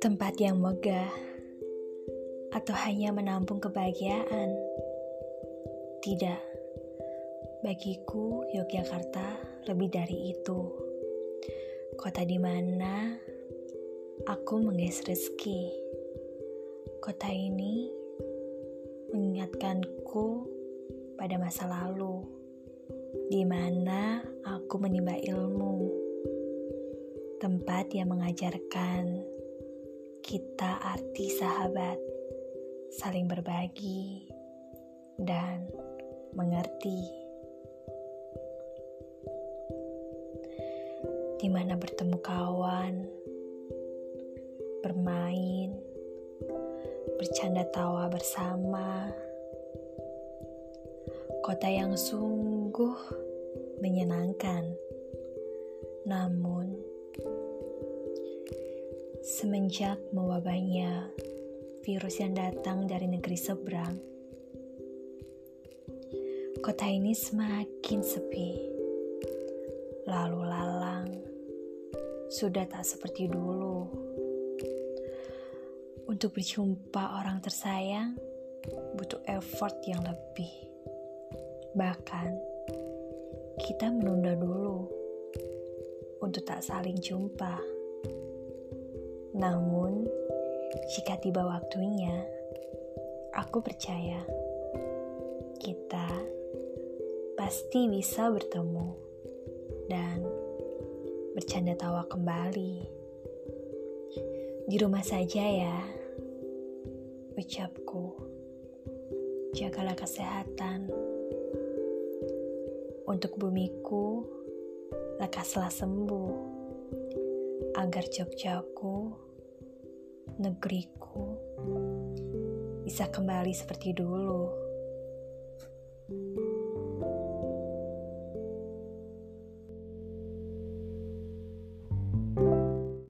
Tempat yang megah atau hanya menampung kebahagiaan? Tidak. Bagiku Yogyakarta lebih dari itu. Kota di mana aku mengais rezeki. Kota ini mengingatkanku pada masa lalu, di mana aku menimba ilmu, tempat yang mengajarkan kita arti sahabat, saling berbagi, dan mengerti. Di mana bertemu kawan, bermain, bercanda tawa bersama. Kota yang sungguh menyenangkan, namun Semenjak mewabahnya virus yang datang dari negeri seberang, kota ini semakin sepi. Lalu lalang sudah tak seperti dulu. Untuk berjumpa orang tersayang butuh effort yang lebih. Bahkan kita menunda dulu untuk tak saling jumpa. Namun, jika tiba waktunya, aku percaya kita pasti bisa bertemu dan bercanda tawa kembali. Di rumah saja ya, ucapku. Jagalah kesehatan. Untuk bumiku, lekaslah sembuh agar Jogjaku negeriku bisa kembali seperti dulu.